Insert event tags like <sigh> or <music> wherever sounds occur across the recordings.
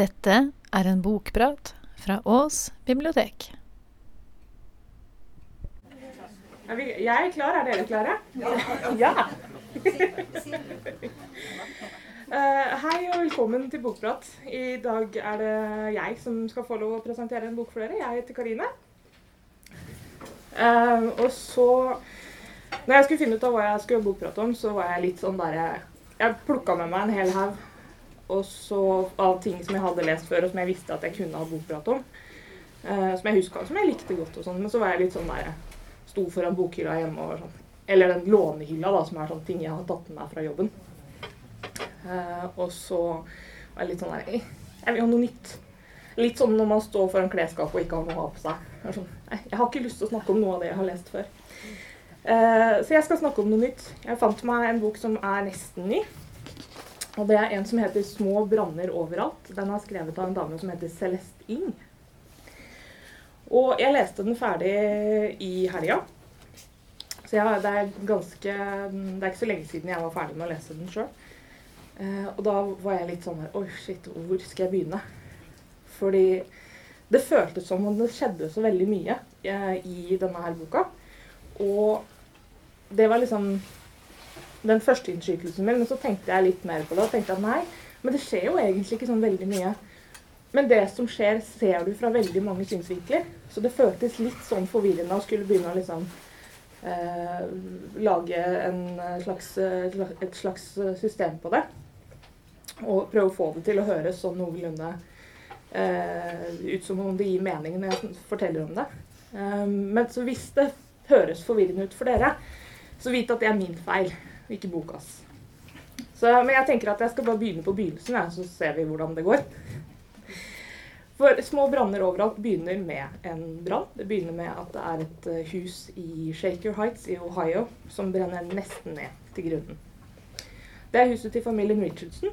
Dette er en bokprat fra Ås bibliotek. Er vi, jeg er klar. Er dere klare? Ja. uh, <laughs> hei og velkommen til Bokprat. I dag er det jeg som skal få lov å presentere en bok for dere. Jeg heter Karine. Uh, og så Når jeg skulle finne ut av hva jeg skulle bokprate om, så var jeg litt sånn derre Jeg plukka med meg en hel haug og så av ting som jeg hadde lest før, og som jeg visste at jeg kunne ha bokprat om. Uh, som jeg huska, som jeg likte godt og sånn. Men så var jeg litt sånn der Sto foran bokhylla hjemme og sånn. Eller den lånehylla, da, som er sånne ting jeg har tatt med meg fra jobben. Uh, og så var jeg litt sånn der «Eh, Jeg vil ha noe nytt. Litt sånn når man står foran klesskapet og ikke har noe å ha på seg. Jeg, sånn, jeg har ikke lyst til å snakke om noe av det jeg har lest før. Uh, så jeg skal snakke om noe nytt. Jeg fant meg en bok som er nesten ny. Og det er en som heter 'Små branner overalt'. Den er skrevet av en dame som heter Celeste Ing. Og jeg leste den ferdig i helga. Så jeg, det, er ganske, det er ikke så lenge siden jeg var ferdig med å lese den sjøl. Eh, og da var jeg litt sånn her Oi, shit, hvor skal jeg begynne? Fordi det føltes som om det skjedde så veldig mye eh, i denne her boka. Og det var liksom den første innskytelsen min. Men så tenkte jeg litt mer på det og tenkte at nei, men det skjer jo egentlig ikke sånn veldig mye. Men det som skjer, ser du fra veldig mange synsvinkler. Så det føltes litt sånn forvirrende å skulle begynne å liksom eh, lage slags, et slags system på det. Og prøve å få det til å høres sånn noenlunde eh, ut som om det gir mening når jeg forteller om det. Eh, men så hvis det høres forvirrende ut for dere, så vit at det er min feil ikke bokas. Så, men jeg tenker at jeg skal bare begynne på begynnelsen, ja, så ser vi hvordan det går. For små branner overalt begynner med en brann. Det begynner med at det er et eh, hus i Shaker Heights i Ohio som brenner nesten ned til grunnen. Det er huset til familien Richardson.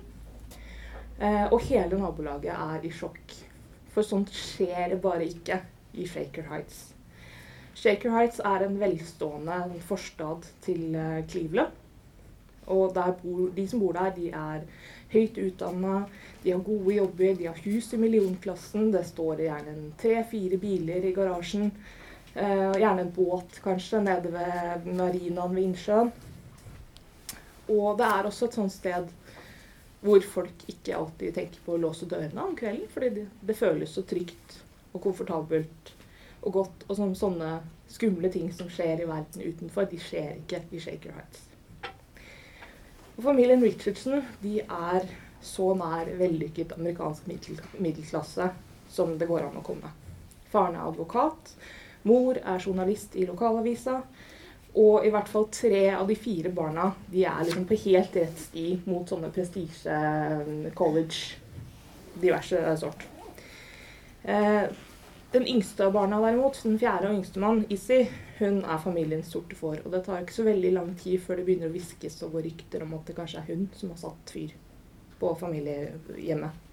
Eh, og hele nabolaget er i sjokk. For sånt skjer bare ikke i Shaker Heights. Shaker Heights er en velstående forstad til eh, Cleveland. Og bor, de som bor der, de er høyt utdanna, de har gode jobber, de har hus i millionklassen. Det står gjerne tre-fire biler i garasjen. Eh, gjerne en båt, kanskje, nede ved marinaen ved innsjøen. Og det er også et sånt sted hvor folk ikke alltid tenker på å låse dørene om kvelden, fordi det, det føles så trygt og komfortabelt og godt. Og sånne skumle ting som skjer i verden utenfor, de skjer ikke i Shaker Heights. Og familien Richardson de er så nær vellykket amerikansk middelklasse som det går an å komme. Faren er advokat. Mor er journalist i lokalavisa. Og i hvert fall tre av de fire barna de er liksom på helt rett sti mot sånne prestisje, college, diverse sort. Eh, den yngste av barna derimot, den fjerde og yngste mann, Izzy, hun er familiens sorte får. Og det tar ikke så veldig lang tid før det begynner å hviskes og gå rykter om at det kanskje er hun som har satt fyr på familiehjemmet.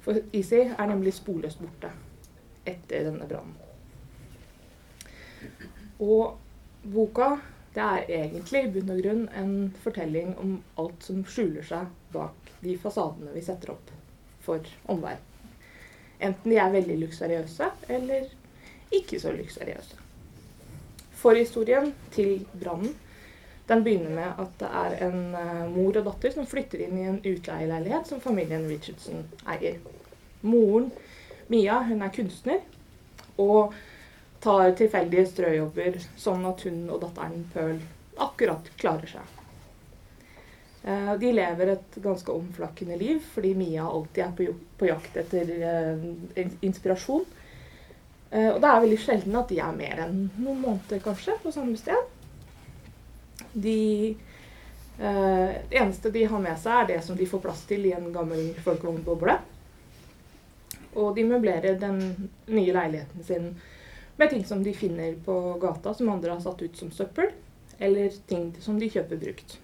For Izzy er nemlig sporløst borte etter denne brannen. Og boka det er egentlig i bunn og grunn en fortelling om alt som skjuler seg bak de fasadene vi setter opp for omverdenen. Enten de er veldig luksuriøse eller ikke så luksuriøse. Forhistorien til brannen den begynner med at det er en uh, mor og datter som flytter inn i en utleieleilighet som familien Richardson eier. Moren, Mia, hun er kunstner og tar tilfeldige strøjobber sånn at hun og datteren Pearl akkurat klarer seg. Eh, de lever et ganske omflakkende liv fordi Mia alltid er på, jakt etter uh, inspirasjon. Uh, og det er veldig sjelden at de er mer enn noen måneder kanskje på samme sted. De, det eneste de har med seg, er det som de får plass til i en gammel folkevognboble. Og de møblerer den nye leiligheten sin med ting som de finner på gata som andre har satt ut som søppel, eller ting som de kjøper brukt.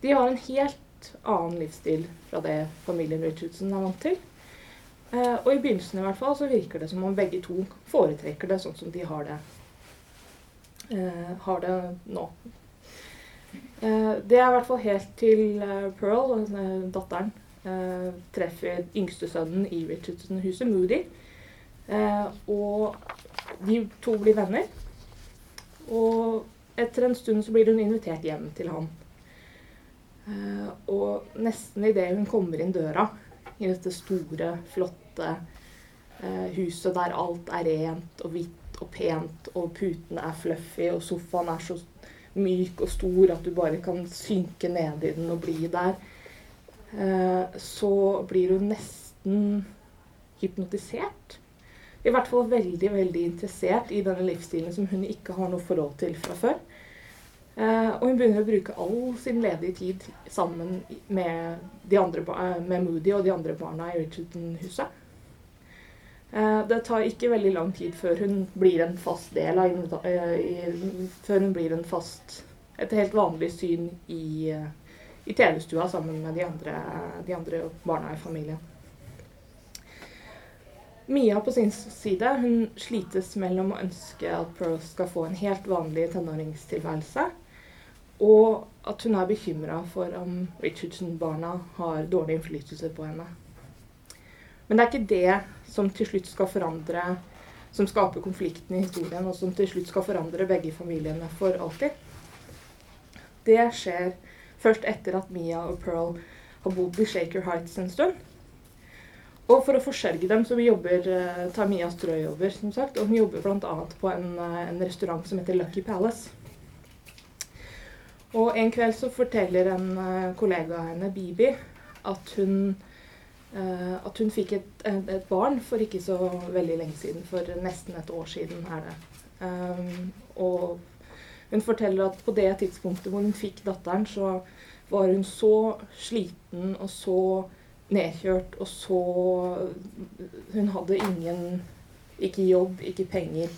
De har en helt annen livsstil fra det familien Richardson er vant til. Eh, og i begynnelsen i hvert fall så virker det som om begge to foretrekker det sånn som de har det, eh, har det nå. Eh, det er i hvert fall helt til Pearl, datteren, eh, treffer yngstesønnen i Richardson-huset, Moody. Og de to blir venner. Og etter en stund så blir hun invitert hjem til han. Eh, og nesten idet hun kommer inn døra i dette store, flotte eh, huset der alt er rent og hvitt og pent, og putene er fluffy, og sofaen er så myk og stor at du bare kan synke ned i den og bli der, eh, så blir hun nesten hypnotisert. I hvert fall veldig veldig interessert i denne livsstilen som hun ikke har noe forhold til fra før. Eh, og hun begynner å bruke all sin ledige tid sammen med, andre, eh, med Moody og de andre barna i Richardson-huset. Eh, det tar ikke veldig lang tid før hun blir en fast del av Før hun blir en fast Et helt vanlig syn i, i TV-stua sammen med de andre, de andre barna i familien. Mia på sin side hun slites mellom å ønske at Pearl skal få en helt vanlig tenåringstilværelse, og at hun er bekymra for om Richardson-barna har dårlig innflytelse på henne. Men det er ikke det som til slutt skal forandre Som skaper konflikten i historien, og som til slutt skal forandre begge familiene for alltid. Det skjer først etter at Mia og Pearl har bodd i Shaker Heights en stund. Og for å forsørge dem så jobber, eh, tar Mia strøjobber, som sagt. Og hun jobber bl.a. på en, eh, en, restaurant som heter Lucky Palace. Og en kveld så forteller en eh, kollega av henne, Bibi, at hun Uh, at hun fikk et, et, barn for ikke så veldig lenge siden. For nesten et år siden er det. Um, og hun forteller at på det tidspunktet hvor hun fikk datteren, så var hun så sliten og så nedkjørt og så Hun hadde ingen Ikke jobb, ikke penger,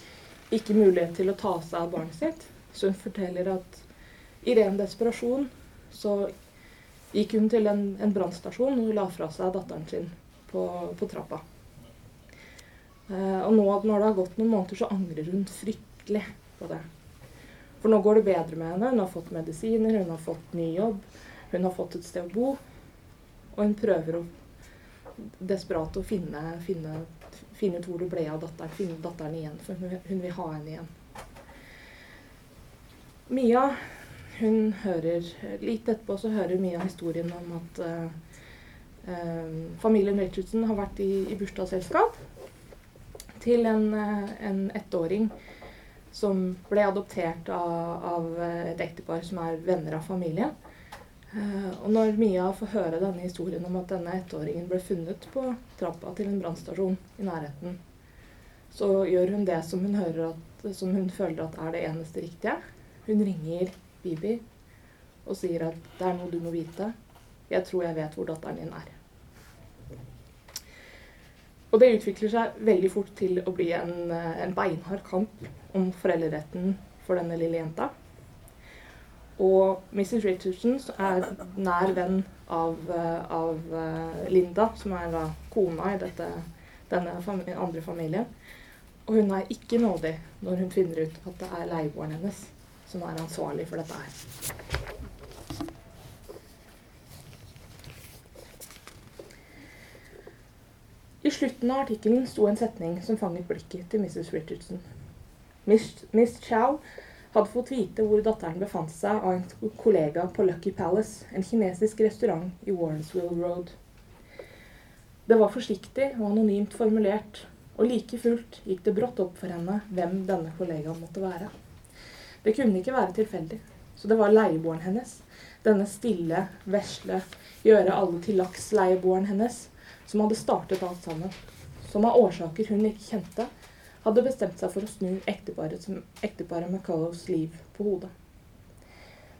ikke mulighet til å ta seg av barnet sitt. Så hun forteller at i ren desperasjon så gikk hun til en, en brannstasjon og la fra seg datteren sin på, på trappa. Eh, og nå når det har gått noen måneder, så angrer hun fryktelig på det. For nå går det bedre med henne. Hun har fått medisiner, hun har fått ny jobb, hun har fått et sted å bo. Og hun prøver å desperat å finne, finne, finne ut hvor det ble av datteren. Finne datteren igjen, for hun, hun vil ha henne igjen. Mia hun hører Litt etterpå så hører mye av historien om at uh, uh, familien Richardson har vært i, i bursdagsselskap til en, en ettåring som ble adoptert av, av et ektepar som er venner av familien. og når Mia får høre denne historien om at denne ettåringen ble funnet på trappa til en brannstasjon i nærheten, så gjør hun det som hun, at, som hun føler at er det eneste riktige. Hun ringer Bibi og sier at det er noe du må vite. Jeg tror jeg vet hvor datteren din er. Og det utvikler seg veldig fort til å bli en, en beinhard kamp om foreldreretten for denne lille jenta. Og Mrs. Richardson er nær venn av, av Linda, som er da kona i dette, denne andre familien. Og hun er ikke nådig når hun finner ut at det er leieboeren hennes som er ansvarlig for dette her. I slutten av artikkelen sto en setning som fanget blikket til Mrs. Richardson. Miss, Chow hadde fått vite hvor datteren befant seg av en kollega på Lucky Palace, en kinesisk restaurant i Warrensville Road. Det var forsiktig og anonymt formulert, og like fullt gikk det brått opp for henne hvem denne kollegaen måtte være. Det kunne ikke være tilfeldig, så det var leieboeren hennes, denne stille, vesle, gjøre alle til laks-leieboeren hennes, som hadde startet alt sammen, som av årsaker hun ikke kjente, hadde bestemt seg for å snu ekteparet, ekteparet McCullows liv på hodet.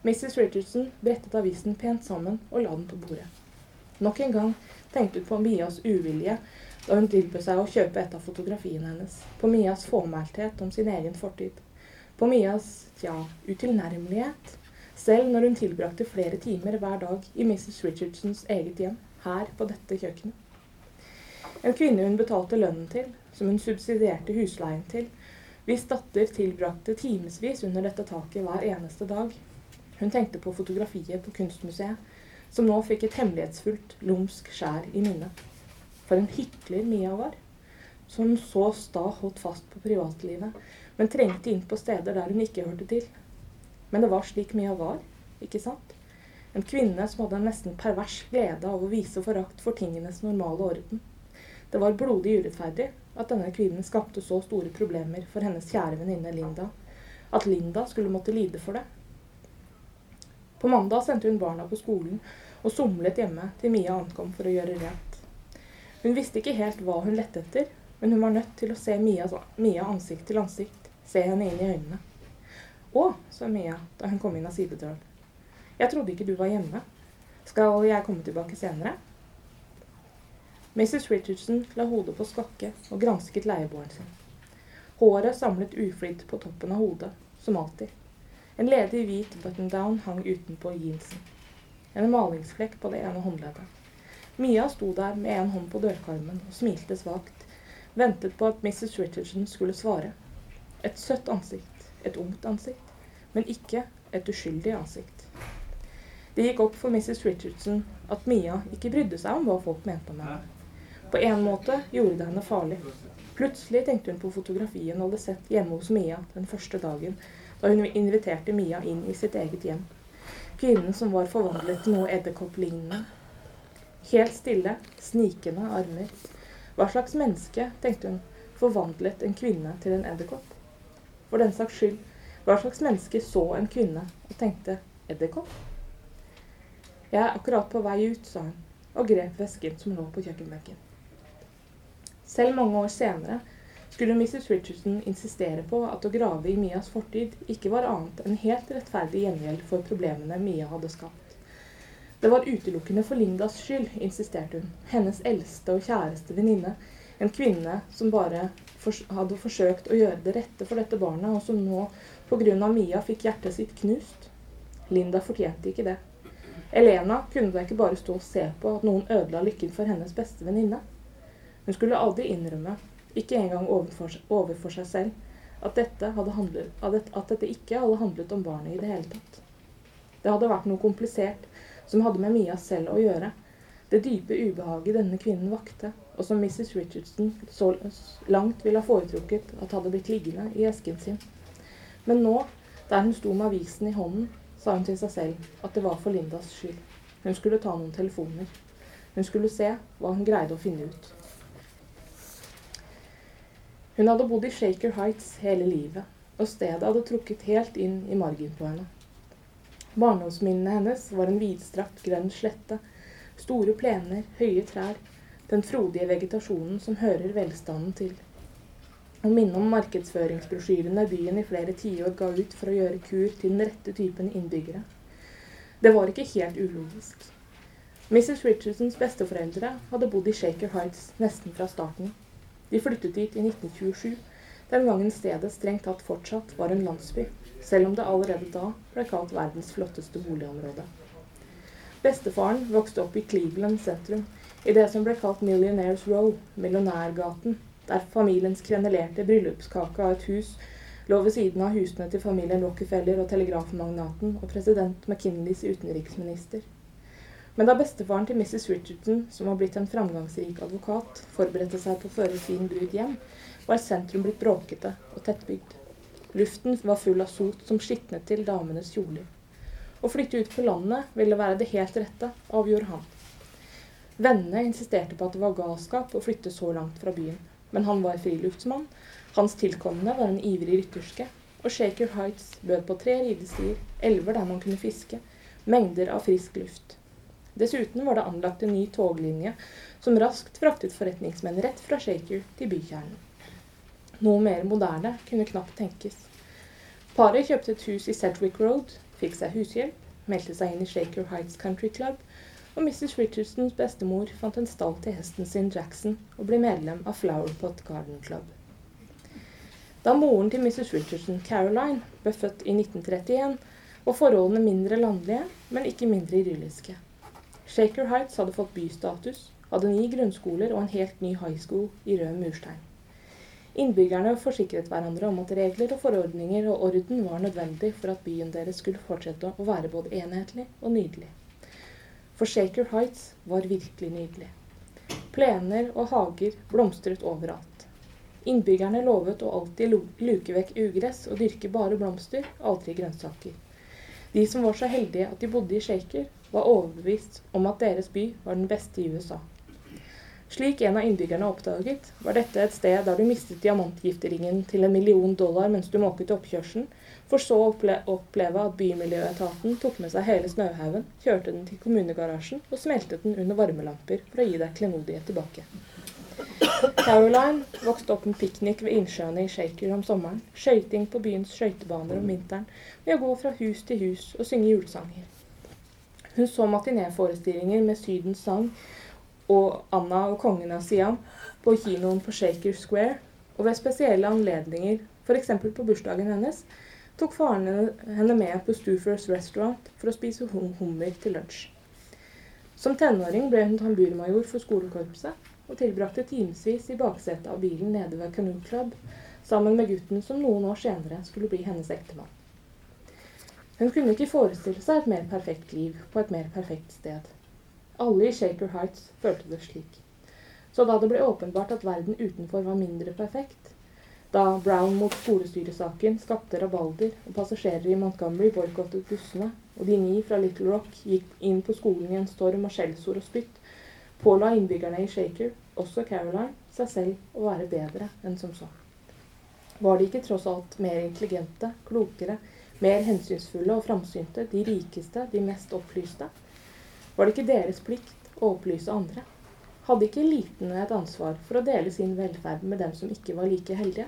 Mrs. Richardson brettet avisen pent sammen og la den på bordet. Nok en gang tenkte hun på Mias uvilje da hun tilbød seg å kjøpe et av fotografiene hennes, på Mias fåmælthet om sin egen fortid, på Mias, tja, utilnærmelighet, selv når hun tilbrakte flere timer hver dag i Mrs. Richardsons eget hjem, her på dette kjøkkenet. En kvinne hun betalte lønnen til, som hun subsidierte husleien til, hvis datter tilbrakte timevis under dette taket hver eneste dag. Hun tenkte på fotografiet på Kunstmuseet, som nå fikk et hemmelighetsfullt, lumsk skjær i minnet. For en hykler Mia var, som så sta holdt fast på privatlivet, men trengte inn på steder der hun ikke hørte til. Men det var slik Mia var, ikke sant? En kvinne som hadde en nesten pervers glede av å vise forakt for tingenes normale orden. Det var blodig urettferdig at denne kvinnen skapte så store problemer for hennes kjære venninne Linda, at Linda skulle måtte lide for det. På mandag sendte hun barna på skolen og somlet hjemme til Mia ankom for å gjøre rent. Hun visste ikke helt hva hun lette etter, men hun var nødt til å se Mia, Mia ansikt til ansikt, se henne inn i øynene. Å, sa Mia da hun kom inn av sidedøren. Jeg trodde ikke du var hjemme. Skal jeg komme tilbake senere? Mrs. Richardson la hodet på skakke og gransket leieboeren sin. Håret samlet uflidd på toppen av hodet, som alltid. En ledig hvit button-down hang utenpå jeansen. En malingsflekk på det ene håndleddet. Mia sto der med en hånd på dørkarmen og smilte svakt. Ventet på at Mrs. Richardson skulle svare. Et søtt ansikt. Et ungt ansikt. Men ikke et uskyldig ansikt. Det gikk opp for Mrs. Richardson at Mia ikke brydde seg om hva folk mente om henne. På en måte gjorde det henne farlig. Plutselig tenkte hun på fotografien hun hadde sett hjemme hos Mia den første dagen da hun inviterte Mia inn i sitt eget hjem. Kvinnen som var forvandlet til noe edderkopplignende. Helt stille, snikende armer. Hva slags menneske, tenkte hun, forvandlet en kvinne til en edderkopp? For den saks skyld, hva slags menneske så en kvinne og tenkte edderkopp? Jeg er akkurat på vei ut, sa hun, og grep vesken som lå på kjøkkenbenken. Selv mange år senere skulle Mrs. Richardson insistere på at å grave i Mias fortid ikke var annet enn helt rettferdig gjengjeld for problemene Mia hadde skapt. Det var utelukkende for Lindas skyld, insisterte hun, hennes eldste og kjæreste venninne, en kvinne som bare hadde forsøkt å gjøre det rette for dette barnet, og som nå pga. Mia fikk hjertet sitt knust. Linda fortjente ikke det. Elena kunne da ikke bare stå og se på at noen ødela lykken for hennes beste venninne. Hun skulle aldri innrømme ikke engang overfor, overfor seg selv, at dette, handlet, at dette, ikke hadde handlet om barnet i det hele tatt. Det hadde vært noe komplisert som hadde med Mia selv å gjøre. Det dype ubehaget denne kvinnen vakte, og som Mrs. Richardson så langt ville ha foretrukket at hadde blitt liggende i esken sin. Men nå, der hun sto med avisen i hånden, sa hun til seg selv at det var for Lindas skyld. Hun skulle ta noen telefoner. Hun skulle se hva hun greide å finne ut. Hun hadde bodd i Shaker Heights hele livet, og stedet hadde trukket helt inn i margen på henne. Barndomsminnene hennes var en vidstrakt grønn slette, store plener, høye trær, den frodige vegetasjonen som hører velstanden til. Og minne om markedsføringsbrosjyrene byen i flere tiår ga ut for å gjøre kur til den rette typen innbyggere. Det var ikke helt ulogisk. Mrs. Richardsons besteforeldre hadde bodd i Shaker Heights nesten fra starten. De flyttet dit i 1927, den gangen stedet strengt tatt fortsatt var en landsby, selv om det allerede da ble kalt verdens flotteste boligområde. Bestefaren vokste opp i Cleveland sentrum, i det som ble kalt Millionaires Row, millionærgaten, der familiens krenelerte bryllupskake av et hus lå ved siden av husene til familien Rockefeller og telegrafmagnaten og president McKinleys utenriksminister. Men da bestefaren til Mrs. Richardson, som var blitt en framgangsrik advokat, forberedte seg på å føre sin brud hjem, var sentrum blitt bråkete og tettbygd. Luften var full av sot som skitnet til damenes kjoler. Å flytte ut på landet ville være det helt rette, avgjorde han. Vennene insisterte på at det var galskap å flytte så langt fra byen, men han var friluftsmann, hans tilkommende var en ivrig rytterske, og Shaker Heights bød på tre ridestier, elver der man kunne fiske, mengder av frisk luft. Dessuten var det anlagt en ny toglinje som raskt fraktet forretningsmenn rett fra Shaker til bykjernen. Noe mer moderne kunne knapt tenkes. Paret kjøpte et hus i Sedgwick Road, fikk seg hushjelp, meldte seg inn i Shaker Heights Country Club, og Mrs. Richardsons bestemor fant en stall til hesten sin Jackson og ble medlem av Flowerpot Garden Club. Da moren til Mrs. Richardson, Caroline, ble født i 1931, var forholdene mindre landlige, men ikke mindre idylliske. Shaker Heights hadde fått bystatus, hadde ni grunnskoler og en helt ny high school i rød murstein. Innbyggerne forsikret hverandre om at regler og forordninger og orden var nødvendig for at byen deres skulle fortsette å være både enhetlig og nydelig. For Shaker Heights var virkelig nydelig. Plener og hager blomstret overalt. Innbyggerne lovet å alltid luke vekk ugress og dyrke bare blomster, aldri grønnsaker. De som var så heldige at de bodde i Shaker, var overbevist om at deres by var den beste i USA. Slik en av innbyggerne oppdaget, var dette et sted der du mistet diamantgifteringen til en million dollar mens du måket oppkjørselen, for så å opple oppleve at Bymiljøetaten tok med seg hele snøhaugen, kjørte den til kommunegarasjen og smeltet den under varmelamper for å gi deg klenodiet tilbake. Caroline vokste opp med piknik ved innsjøene i Shaker om sommeren, skøyting på byens skøytebaner om vinteren, ved å gå fra hus til hus og synge julesanger. Hun så matinéforestillinger med Sydens sang og Anna og kongen av Siam på kinoen på Shaker Square, og ved spesielle anledninger, f.eks. på bursdagen hennes, tok faren henne med på Stufers Restaurant for å spise hummer til lunsj. Som tenåring ble hun tamburmajor for skolekorpset og tilbrakte timevis i baksetet av bilen nede ved Canoe Club sammen med gutten som noen år senere skulle bli hennes ektemann. Hun kunne ikke forestille seg et mer perfekt liv på et mer perfekt sted. Alle i Shaker Heights følte det slik. Så da det ble åpenbart at verden utenfor var mindre perfekt, da Brown mot skolestyresaken skapte rabalder og passasjerer i Montgomery boikottet bussene, og de ni fra Little Rock gikk inn på skolen i en storm av skjellsord og spytt, påla innbyggerne i Shaker, også Caroline, seg selv å være bedre enn som så. Var de ikke tross alt mer intelligente, klokere, mer hensynsfulle og framsynte, de rikeste, de mest opplyste? Var det ikke deres plikt å opplyse andre? Hadde ikke elitene et ansvar for å dele sin velferd med dem som ikke var like heldige?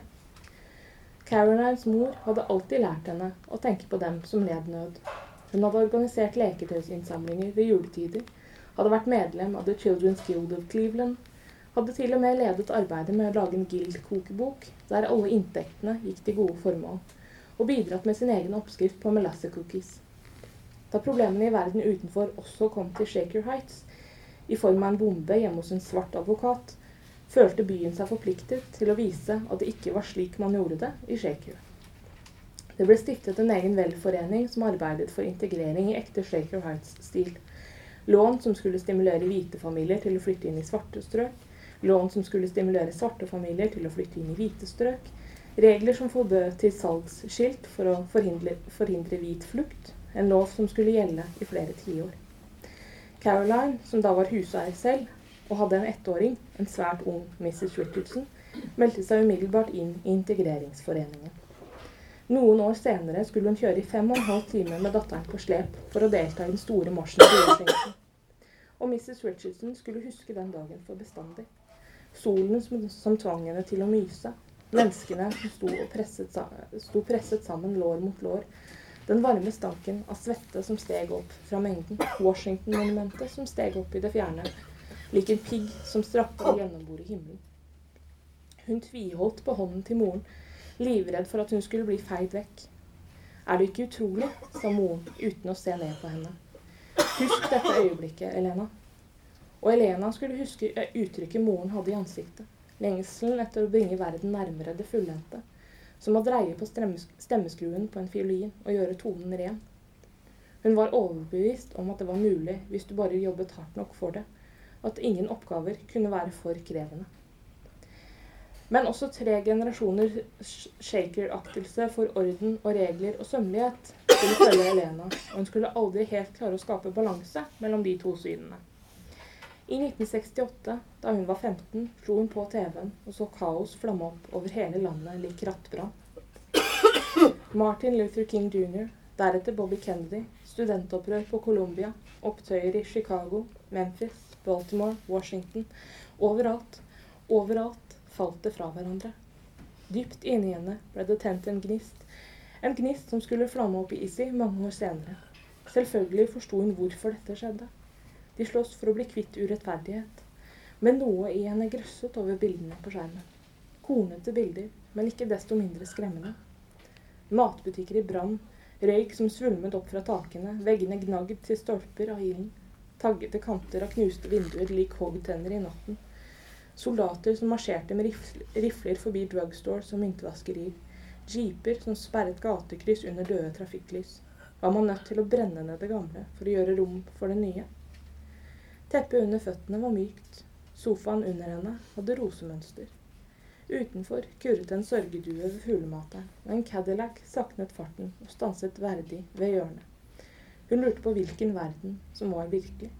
Carolines mor hadde alltid lært henne å tenke på dem som led nød. Hun hadde organisert leketøysinnsamlinger ved juletider, hadde vært medlem av The Children's Guild of Cleveland, hadde til og med ledet arbeidet med å lage en guild-kokebok der alle inntektene gikk til gode formål, og bidratt med sin egen oppskrift på melasse-cookies. Da problemene i verden utenfor også kom til Shaker Heights, i form av en bombe hjemme hos en svart advokat, følte byen seg forpliktet til å vise at det ikke var slik man gjorde det i Shaker. Det ble stiftet en egen velforening som arbeidet for integrering i ekte Shaker Heights-stil. Lån som skulle stimulere hvite familier til å flytte inn i svarte strøk. Lån som skulle stimulere svarte familier til å flytte inn i hvite strøk. Regler som forbød til salgsskilt for å forhindre, forhindre hvit flukt en lov som skulle gjelde i flere tiår. Caroline, som da var huseier selv, og hadde en ettåring, en svært ung Mrs. Richardson, meldte seg umiddelbart inn i integreringsforeningen. Noen år senere skulle hun kjøre i fem og en halv time med datteren på slep for å delta i den store marsjen til Washington. Og Mrs. Richardson skulle huske den dagen for bestandig. Solen som, som tvang henne til å myse. Menneskene som sto, presset, sto presset sammen lår mot lår den varme stanken av svette som steg opp fra mengden. Washington-monumentet som steg opp i det fjerne. Lik en pigg som strapper gjennombordet himmelen. Hun tviholdt på hånden til moren, livredd for at hun skulle bli feid vekk. Er det ikke utrolig, sa moren uten å se ned på henne. Husk dette øyeblikket, Elena. Og Elena skulle huske uttrykket moren hadde i ansiktet. Lengselen etter å bringe verden nærmere det fullendte som å dreie på stemmeskruen på en fiolin og gjøre tonen ren. Hun var overbevist om at det var mulig hvis du bare jobbet hardt nok for det, at ingen oppgaver kunne være for krevende. Men også tre generasjoner shaker-aktelse for orden og regler og sømmelighet skulle følge Elena, og hun skulle aldri helt klare å skape balanse mellom de to synene. I 1968, da hun var 15, slo hun på TV-en og så kaos flamme opp over hele landet lik rattbrann. Martin Luther King jr., deretter Bobby Kennedy, studentopprør på Columbia, opptøyer i Chicago, Memphis, Baltimore, Washington Overalt, overalt falt det fra hverandre. Dypt inni henne ble det tent en gnist. En gnist som skulle flamme opp i Issy mange år senere. Selvfølgelig forsto hun hvorfor dette skjedde. De slåss for å bli kvitt urettferdighet. Men noe i henne grøsset over bildene på skjermen. Kornete bilder, men ikke desto mindre skremmende. Matbutikker i brann, røyk som svulmet opp fra takene, veggene gnagd til stolper av ilden, taggete kanter av knuste vinduer lik hoggtenner i natten. Soldater som marsjerte med rifler forbi drugstores og myntvaskerier. Jeeper som sperret gatekryss under døde trafikklys. Var man nødt til å brenne ned det gamle for å gjøre rom for det nye? Teppet under føttene var mykt. Sofaen under henne hadde rosemønster. Utenfor kurret en sørgedue ved fuglemateren, og en Cadillac saknet farten og stanset verdig ved hjørnet. Hun lurte på hvilken verden som var virkelig.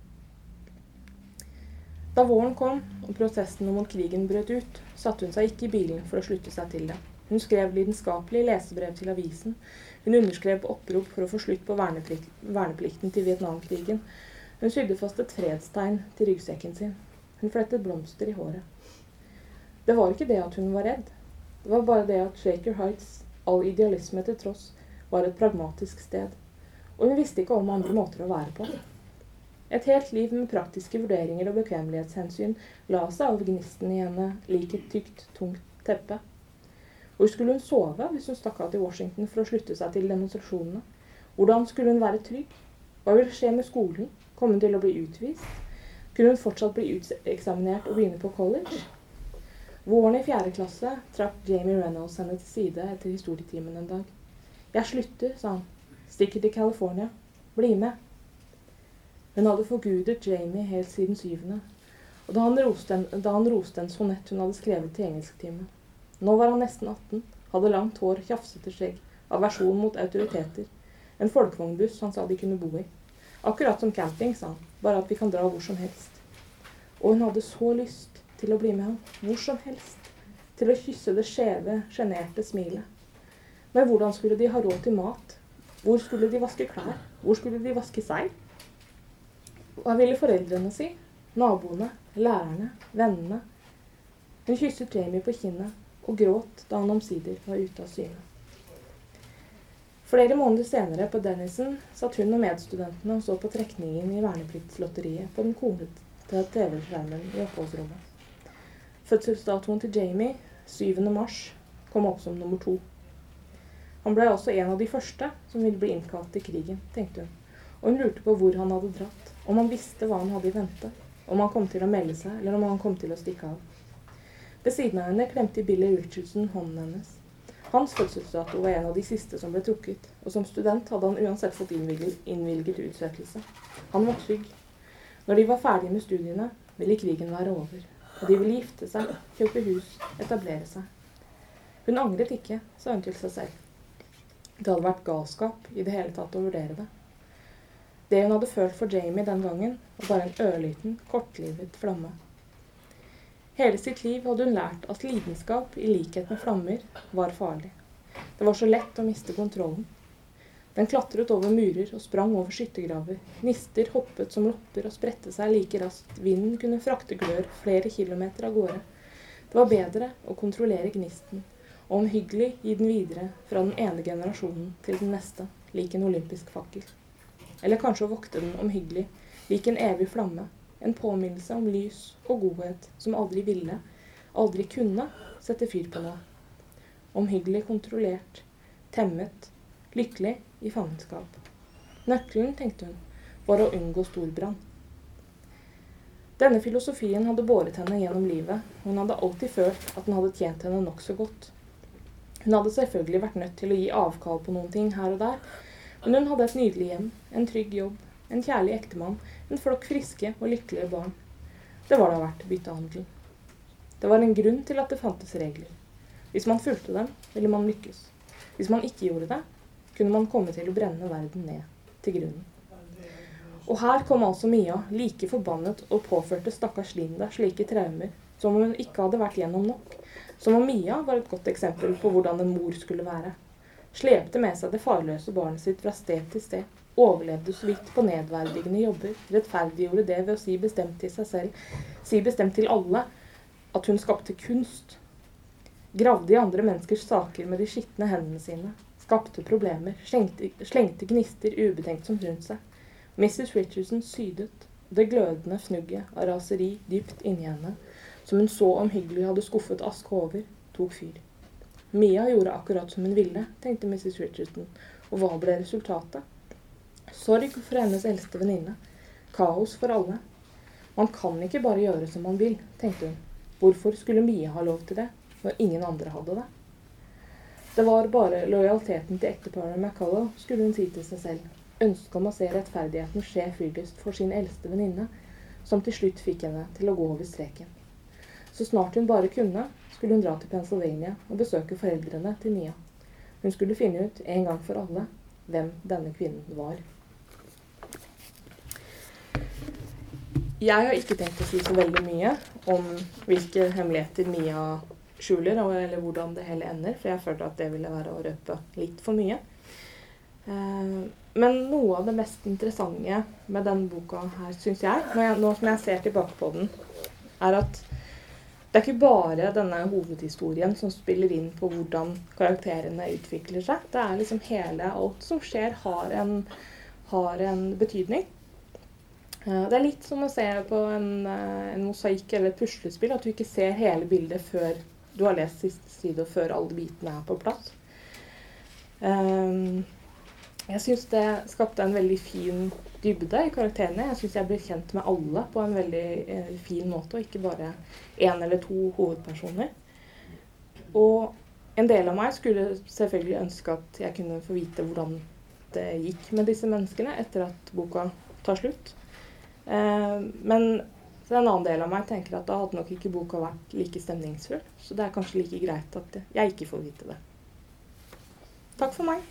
Da våren kom og protestene mot krigen brøt ut, satte hun seg ikke i bilen for å slutte seg til det. Hun skrev lidenskapelig lesebrev til avisen. Hun underskrev opprop for å få slutt på verneplikt, verneplikten til Vietnamkrigen. Hun sydde fast et fredstegn til ryggsekken sin. Hun flettet blomster i håret. Det var ikke det at hun var redd. Det var bare det at Shaker Heights, all idealisme til tross, var et pragmatisk sted. Og hun visste ikke om andre måter å være på. Et helt liv med praktiske vurderinger og bekvemmelighetshensyn la seg over gnisten i henne lik et tykt, tungt teppe. Hvor skulle hun sove hvis hun stakk av til Washington for å slutte seg til demonstrasjonene? Hvordan skulle hun være trygg? Hva ville skje med skolen? Kom hun til å bli utvist? Kunne hun fortsatt bli uteksaminert og begynne på college? Våren i fjerde klasse trakk Jamie Reynolds henne til side etter historietimen en dag. 'Jeg slutter', sa han. 'Stikker til California. Bli med'. Hun hadde forgudet Jamie helt siden syvende, og da han roste en, da han roste en sonett hun hadde skrevet til engelsktimen. Nå var han nesten 18, hadde langt hår, tjafsete skjegg, aversjon mot autoriteter. En folkevognbuss han sa de kunne bo i. Akkurat som camping, sa han, bare at vi kan dra hvor som helst. Og hun hadde så lyst til å bli med ham, hvor som helst. Til å kysse det skjeve, sjenerte smilet. Men hvordan skulle de ha råd til mat? Hvor skulle de vaske klær? Hvor skulle de vaske seg? Hva ville foreldrene si? Naboene? Lærerne? Vennene? Hun kysset Jamie på kinnet og gråt da han omsider var ute av syne. Flere måneder senere på Dennison satt hun og medstudentene og så på trekningen i vernepliktslotteriet på den kornete TV-skjermen i oppholdsrommet. Fødselsdatoen til Jamie, 7. mars, kom opp som nummer to. Han ble også en av de første som ville bli innkalt til krigen, tenkte hun, og hun lurte på hvor han hadde dratt. Om han visste hva han hadde i vente. Om han kom til å melde seg, eller om han kom til å stikke av. Ved siden av henne klemte Billy Richardson hånden hennes. Hans fødselsdato var en av de siste som ble trukket, og som student hadde han uansett fått innvilget, innvilget utsettelse. Han var trygg. Når de var ferdige med studiene, ville krigen være over, og de ville gifte seg, kjøpe hus, etablere seg. Hun angret ikke, sa hun til seg selv. Det hadde vært galskap i det hele tatt å vurdere det. Det hun hadde følt for Jamie den gangen, var bare en ørliten, kortlivet flamme. Hele sitt liv hadde hun lært at lidenskap, i likhet med flammer, var farlig. Det var så lett å miste kontrollen. Den klatret over murer og sprang over skyttergraver. Nister hoppet som lopper og spredte seg like raskt. Vinden kunne frakte glør flere kilometer av gårde. Det var bedre å kontrollere gnisten, og omhyggelig gi den videre fra den ene generasjonen til den neste, lik en olympisk fakkel. Eller kanskje å vokte den omhyggelig, lik en evig flamme. En påminnelse om lys og godhet som aldri ville, aldri kunne sette fyr på noe. Omhyggelig kontrollert, temmet, lykkelig i fangenskap. Nøkkelen, tenkte hun, var å unngå storbrann. Denne filosofien hadde båret henne gjennom livet, hun hadde alltid følt at den hadde tjent henne nokså godt. Hun hadde selvfølgelig vært nødt til å gi avkall på noen ting her og der, men hun hadde et nydelig hjem, en trygg jobb, en kjærlig ektemann, en flokk friske og lykkelige barn. Det var da verdt byttehandelen. Det var en grunn til at det fantes regler. Hvis man fulgte dem, ville man lykkes. Hvis man ikke gjorde det, kunne man komme til å brenne verden ned til grunnen. Og her kom altså Mia, like forbannet, og påførte stakkars Linda slike traumer, som om hun ikke hadde vært gjennom nok. Som om Mia var et godt eksempel på hvordan en mor skulle være slepte med seg det farløse barnet sitt fra sted til sted, overlevde så vidt på nedverdigende jobber, rettferdiggjorde det ved å si bestemt til seg selv, si bestemt til alle, at hun skapte kunst. Gravde i andre menneskers saker med de skitne hendene sine, skapte problemer, slengte, slengte gnister ubetenksomt rundt seg. Mrs. Richardson sydet, det glødende fnugget av raseri dypt inni henne, som hun så omhyggelig hadde skuffet aske over, tok fyr. Mia gjorde akkurat som hun ville, tenkte Mrs. Richardson, og hva ble resultatet? Sorg for hennes eldste venninne. Kaos for alle. Man kan ikke bare gjøre som man vil, tenkte hun. Hvorfor skulle Mia ha lov til det, når ingen andre hadde det? Det var bare lojaliteten til ekteparet McCullough, skulle hun si til seg selv. Ønsket om å se rettferdigheten skje fyllest for sin eldste venninne, som til slutt fikk henne til å gå over streken. Så snart hun bare kunne, skulle hun dra til Pennsylvania og besøke foreldrene til Mia. Hun skulle finne ut en gang for alle hvem denne kvinnen var. Jeg har ikke tenkt å si så veldig mye om hvilke hemmeligheter Mia skjuler, eller hvordan det hele ender, for jeg følte at det ville være å røpe litt for mye. Eh, men noe av det mest interessante med denne boka her, syns jeg, nå som jeg ser tilbake på den, er at det er ikke bare denne hovedhistorien som spiller inn på hvordan karakterene utvikler seg. Det er liksom hele Alt som skjer, har en, har en betydning. Eh, det er litt som å se på en, eh, en mosaikk eller et puslespill, at du ikke ser hele bildet før du har lest siste side, og før alle bitene er på plass. Eh, jeg syns det skapte en veldig fin dybde i karakterene. Jeg syns jeg ble kjent med alle på en veldig fin måte, og ikke bare én eller to hovedpersoner. Og en del av meg skulle selvfølgelig ønske at jeg kunne få vite hvordan det gikk med disse menneskene etter at boka tar slutt. Eh, men så en annen del av meg tenker at da hadde nok ikke boka vært like stemningsfull. Så det er kanskje like greit at jeg ikke får vite det. Takk for meg.